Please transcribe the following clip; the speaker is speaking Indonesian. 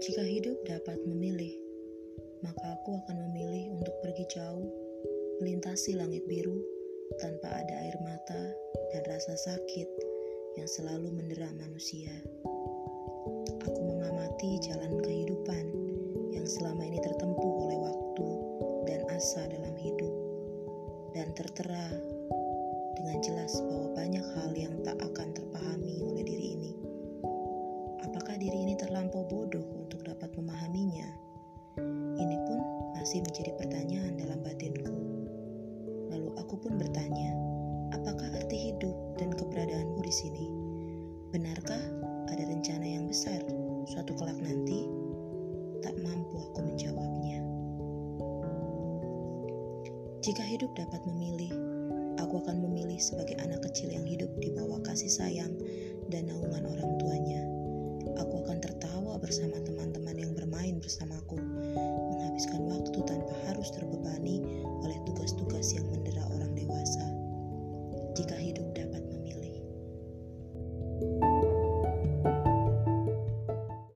Jika hidup dapat memilih, maka aku akan memilih untuk pergi jauh, melintasi langit biru tanpa ada air mata dan rasa sakit yang selalu mendera manusia. Aku mengamati jalan kehidupan yang selama ini tertempuh oleh waktu dan asa dalam hidup, dan tertera dengan jelas bahwa banyak hal yang tak akan terpahami oleh diri ini. Apakah diri ini terlampau bodoh dapat memahaminya? Ini pun masih menjadi pertanyaan dalam batinku. Lalu aku pun bertanya, apakah arti hidup dan keberadaanku di sini? Benarkah ada rencana yang besar suatu kelak nanti? Tak mampu aku menjawabnya. Jika hidup dapat memilih, aku akan memilih sebagai anak kecil yang hidup di bawah kasih sayang dan naungan orang tuanya. Aku akan tertawa bersama bersamaku, menghabiskan waktu tanpa harus terbebani oleh tugas-tugas yang mendera orang dewasa. Jika hidup dapat